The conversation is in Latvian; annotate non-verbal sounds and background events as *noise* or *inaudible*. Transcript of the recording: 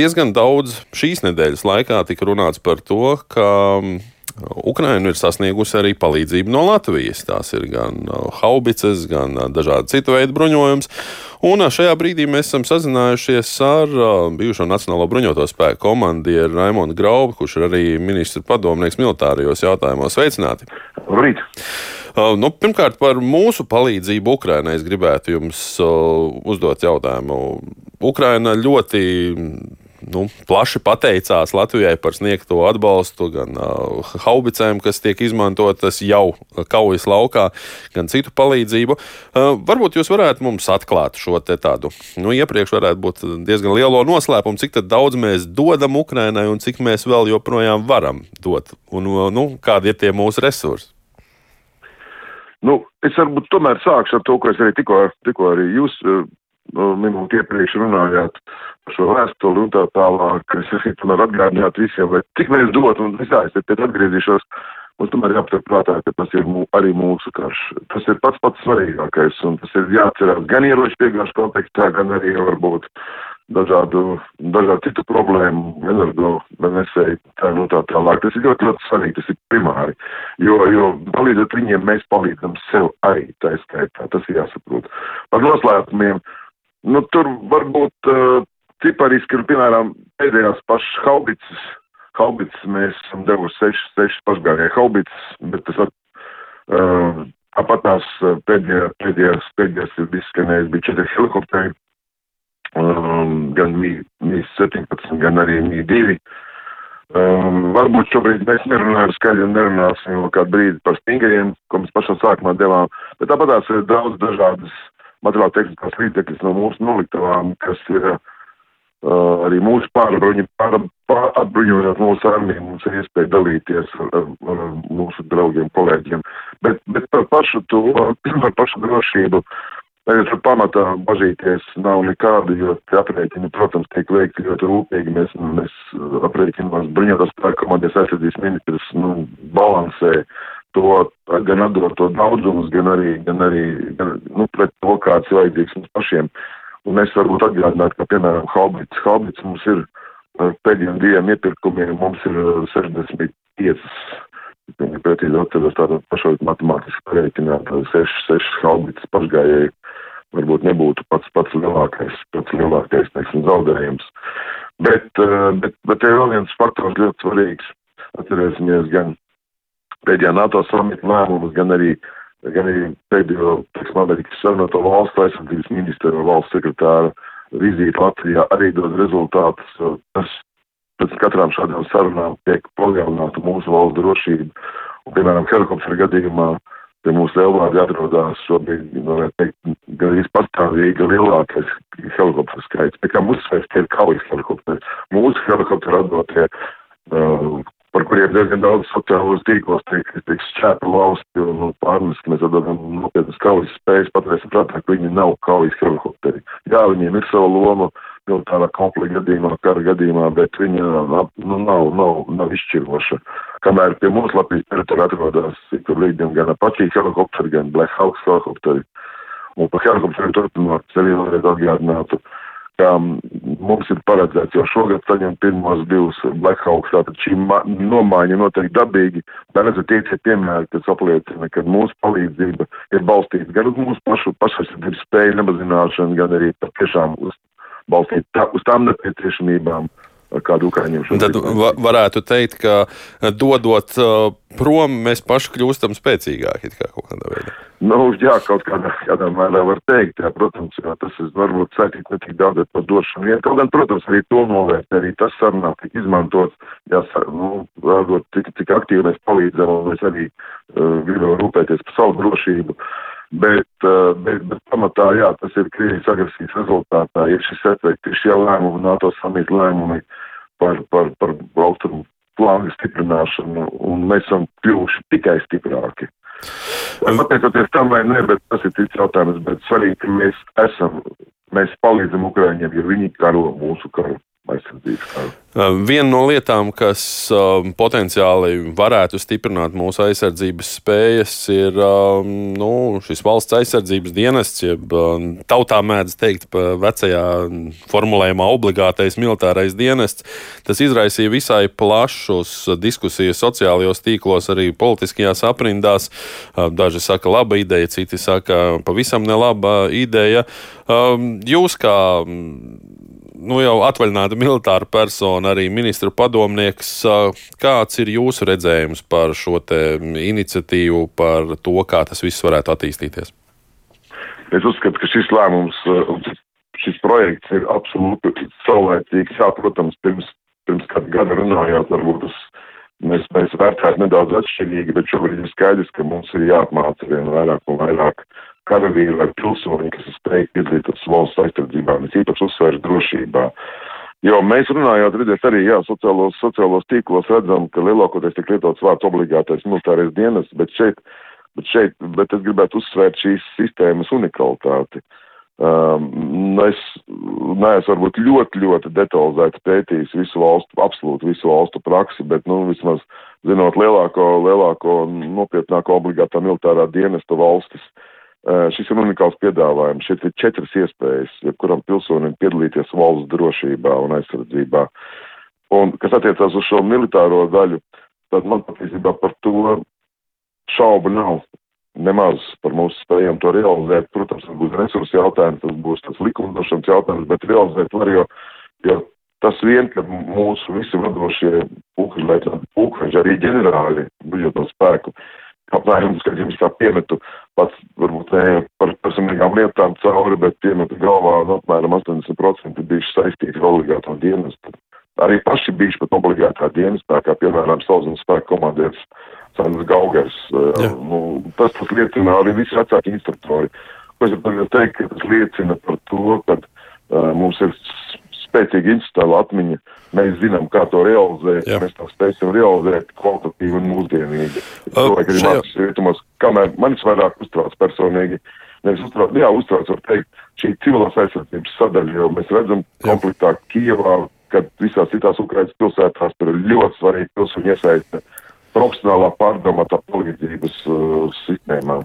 diezgan daudz šīs nedēļas laikā tika runāts par to, ka Ukraina ir sasniegusi arī palīdzību no Latvijas. Tās ir gan haubicas, gan dažādi citu veidu bruņojums. Un šajā brīdī mēs esam sazinājušies ar bijušo Nacionālo bruņoto spēku komandieru Raimonu Graubu, kurš ir arī ministra padomnieks militārajos jautājumos. Sveicināti! Labrīt! Nu, pirmkārt, par mūsu palīdzību Ukrainai es gribētu jums uzdot jautājumu. Ukraina ļoti nu, plaši pateicās Latvijai par sniegto atbalstu, gan uh, haubicēm, kas tiek izmantotas jau kaujas laukā, gan citu palīdzību. Uh, varbūt jūs varētu mums atklāt šo tādu, nu, iepriekš varētu būt diezgan lielo noslēpumu, cik daudz mēs dodam Ukrainai un cik mēs vēl joprojām varam dot, un nu, kādi ir tie mūsu resursi. Nu, es varbūt tomēr sākšu ar to, ko es arī tikko, tikko arī jūs nu, minūti iepriekš runājāt par šo vēstuli un tā tālāk. Es arī tomēr atgādināt visiem, vai cik mēs dot, un es pēc atgriezīšos. Mums tomēr jāpatur prātā, ka tas ir mū, arī mūsu karš. Tas ir pats pats svarīgākais, un tas ir jāatcerās gan ieroču piegāžu kontekstā, gan arī varbūt dažādu, dažādu citu problēmu, energo, nesēju, tā, nu tā tālāk. Tas ir ļoti, ļoti svarīgi, tas ir primāri, jo, jo palīdzot viņiem, mēs palīdzam sev arī, tā skaitā, tas ir jāsaprot. Par noslēpumiem, uh, Nu, tur varbūt uh, cipariski ir, piemēram, pēdējās pašas haubicas. Haubicas mēs esam devuši sešas, sešas pašgājēju haubicas, bet tas uh, tāpat tās pēdējā, pēdējās, pēdējās ir izskanējis, bija četri helikopteri, um, gan Mi-17, gan arī Mi-2. Um, varbūt šobrīd mēs nerunājam skaļi un nerunāsim vēl kādu brīdi par stingriem, ko mēs pašā sākumā devām, bet tāpat tās ir daudz dažādas materiāla tehniskās līdzekļus no mūsu noliktavām, kas ir uh, arī mūsu pārbruņi, pār, pār, atbruņojot mūsu armiju, mums ir iespēja dalīties ar, ar, ar mūsu draugiem, kolēģiem. Bet, bet par pašu to, *clears throat* par pašu drošību, tagad tur pamatā bažīties nav nekādu, jo aprēķini, protams, tiek veikti ļoti rūpīgi. Mēs, mēs aprēķinās bruņotās spēku komandas aizsardzības ministrs, nu, balansē to gan atdot to daudzumus, gan arī, gan arī gan, nu, pret to, kāds ir vajadzīgs mums pašiem. Un es varbūt atgādinātu, ka, piemēram, Haubits, Haubits mums ir pēdējiem diviem iepirkumiem, mums ir 65, viņa pētījis atceros tātad pašlaik matemātiski pareiķināt, 6, 6 Haubits pašgājēji varbūt nebūtu pats pats lielākais, pats lielākais, teiksim, zaudējums. Bet, bet, bet ir vēl viens faktors ļoti svarīgs. Atcerēsimies gan pēdējā NATO samita lēmumus, gan arī, gan arī pēdējo, teiksim, Amerikas Savienoto valstu aizsardzības ministra valsts sekretāra vizīte Latvijā arī dod rezultātus. Tas pēc katrām šādām sarunām tiek palielināta mūsu valsts drošība. Un, piemēram, helikoptera gadījumā pie mūsu lielvārdi atrodas šobrīd, varētu teikt, gan arī pastāvīgi lielākais helikopteru skaits. Pie kā mūsu sveiks tie ir kaujas helikopteri. Mūsu helikopteri atdotie uh, par kuriem diezgan daudz sociālos tīklos tiek, tiek šķēpa lausti un, un pārnes, ka mēs atdodam nopietnas kaujas spējas, paturēsim prātā, ka viņi nav kaujas helikopteri. Jā, viņiem ir sava loma militārā konflikta gadījumā, kara gadījumā, bet viņa nu, nav, nav, nav izšķiroša. Kamēr pie mums Latvijas teritorijā atrodas, tur līdzi gan Apache helikopteri, gan Black Hawk helikopteri. Un par helikopteriem turpinot, es arī vēlreiz atgādinātu. Ka mums ir paredzēts jau šogad saņemt pirmos divus Blackhawks, tātad šī nomaiņa noteikti dabīgi, bet redzat, tie ir piemēri, kas apliecina, ka mūsu palīdzība ir balstīta gan uz mūsu pašu pašaizsardzības spēju nemazināšanu, gan arī patiešām uz balstīt tā, uz tām nepieciešamībām, kādu Ukraiņiem šodien. Tad va varētu teikt, ka dodot uh, prom, mēs paši kļūstam spēcīgāki kaut kādā veidā. Nu, jā, kaut kādā, kādā mērā var teikt, jā, protams, jā, tas ir varbūt saistīts ne tik daudz par došanu. Ja, kaut gan, protams, arī to novērt, arī tas sarunā tika izmantots, jā, nu, rādot, cik, cik aktīvi mēs palīdzam, un mēs arī uh, gribam rūpēties par savu drošību. Uh, bet, bet pamatā, jā, tas ir Krievijas agresijas rezultātā, ir šis efekts, ir šie lēmumi, NATO samita lēmumi par, par, par austrumu plānu stiprināšanu, un mēs esam kļuvuši tikai stiprāki. Pateicoties tam vai nē, bet tas ir cits jautājums, bet svarīgi, ka mēs esam, mēs palīdzam Ukraiņiem, jo viņi karo mūsu karu aizsardzības karu. Viena no lietām, kas potenciāli varētu stiprināt mūsu aizsardzības spējas, ir nu, šis valsts aizsardzības dienests, jeb tautā mēdz teikt, vecajā formulējumā obligātais militārais dienests. Tas izraisīja visai plašus diskusijas sociālajos tīklos, arī politiskajās aprindās. Daži saka, laba ideja, citi saka, pavisam nelaba ideja. Jūs kā nu, jau atvaļināta militāra persona, arī ministra padomnieks. Kāds ir jūsu redzējums par šo iniciatīvu, par to, kā tas viss varētu attīstīties? Es uzskatu, ka šis lēmums, šis projekts ir absolūti saulēcīgs. Jā, protams, pirms, pirms kāda gada runājot, varbūt tas mēs, mēs vērtētu nedaudz atšķirīgi, bet šobrīd ir skaidrs, ka mums ir jāapmāca vien vairāk un vairāk karavīri vai pilsoņi, kas ir spējīgi piedalīties valsts aizsardzībā, mēs īpaši uzsvērš drošībā. Jo mēs runājot, redzēt, arī jā, sociālos, sociālos tīklos redzam, ka lielākoties tiek lietots vārds obligātais militārais dienas, bet šeit, bet šeit, bet es gribētu uzsvērt šīs sistēmas unikalitāti. Um, es neesmu varbūt ļoti, ļoti detalizēti pētījis visu valstu, absolūti visu valstu praksi, bet, nu, vismaz zinot lielāko, lielāko nopietnāko obligātā militārā dienesta valstis, uh, Šis ir unikāls piedāvājums. Šeit ir četras iespējas, jebkuram pilsonim piedalīties valsts drošībā un aizsardzībā. Un, kas attiecās uz šo militāro daļu, tad man patiesībā par to šaubu nav. Nemaz par mūsu spējām to realizēt. Protams, tas būs resursu jautājums, tas būs tas likumdošanas jautājums, bet realizēt var, jo, jo tas vien, ka mūsu visi vadošie pulkveži, pulkveži arī ģenerāļi, bruņoto spēku, uh, apmēram, kad jums tā piemetu pats, varbūt ne par personīgām lietām cauri, bet piemetu galvā, nu, apmēram 80% bijuši saistīti ar obligāto dienestu. Arī paši bijuši pat obligātā dienestā, kā piemēram Sauszemes spēku komandieris Sandrs Gaugers. Jā. Nu, tas, tas liecina arī visi vecāki instruktori. Ko es varu teikt, ka tas liecina par to, ka uh, mums ir spēcīga institucionāla atmiņa. Mēs zinām, kā to realizēt. Jā. Mēs to spēsim realizēt kvalitatīvi un mūsdienīgi. Cilvēki ir mākslinieks rietumos, kamēr manis vairāk uztrauc personīgi. Nevis uztrauc, jā, uztrauc, var teikt, šī civilās aizsardzības sadaļa, jo mēs redzam konfliktā Kievā, kad visās citās Ukrainas pilsētās tur ir ļoti svarīgi pilsoņu iesaiste profesionālā pārdomātā palīdzības uh, sistēmā.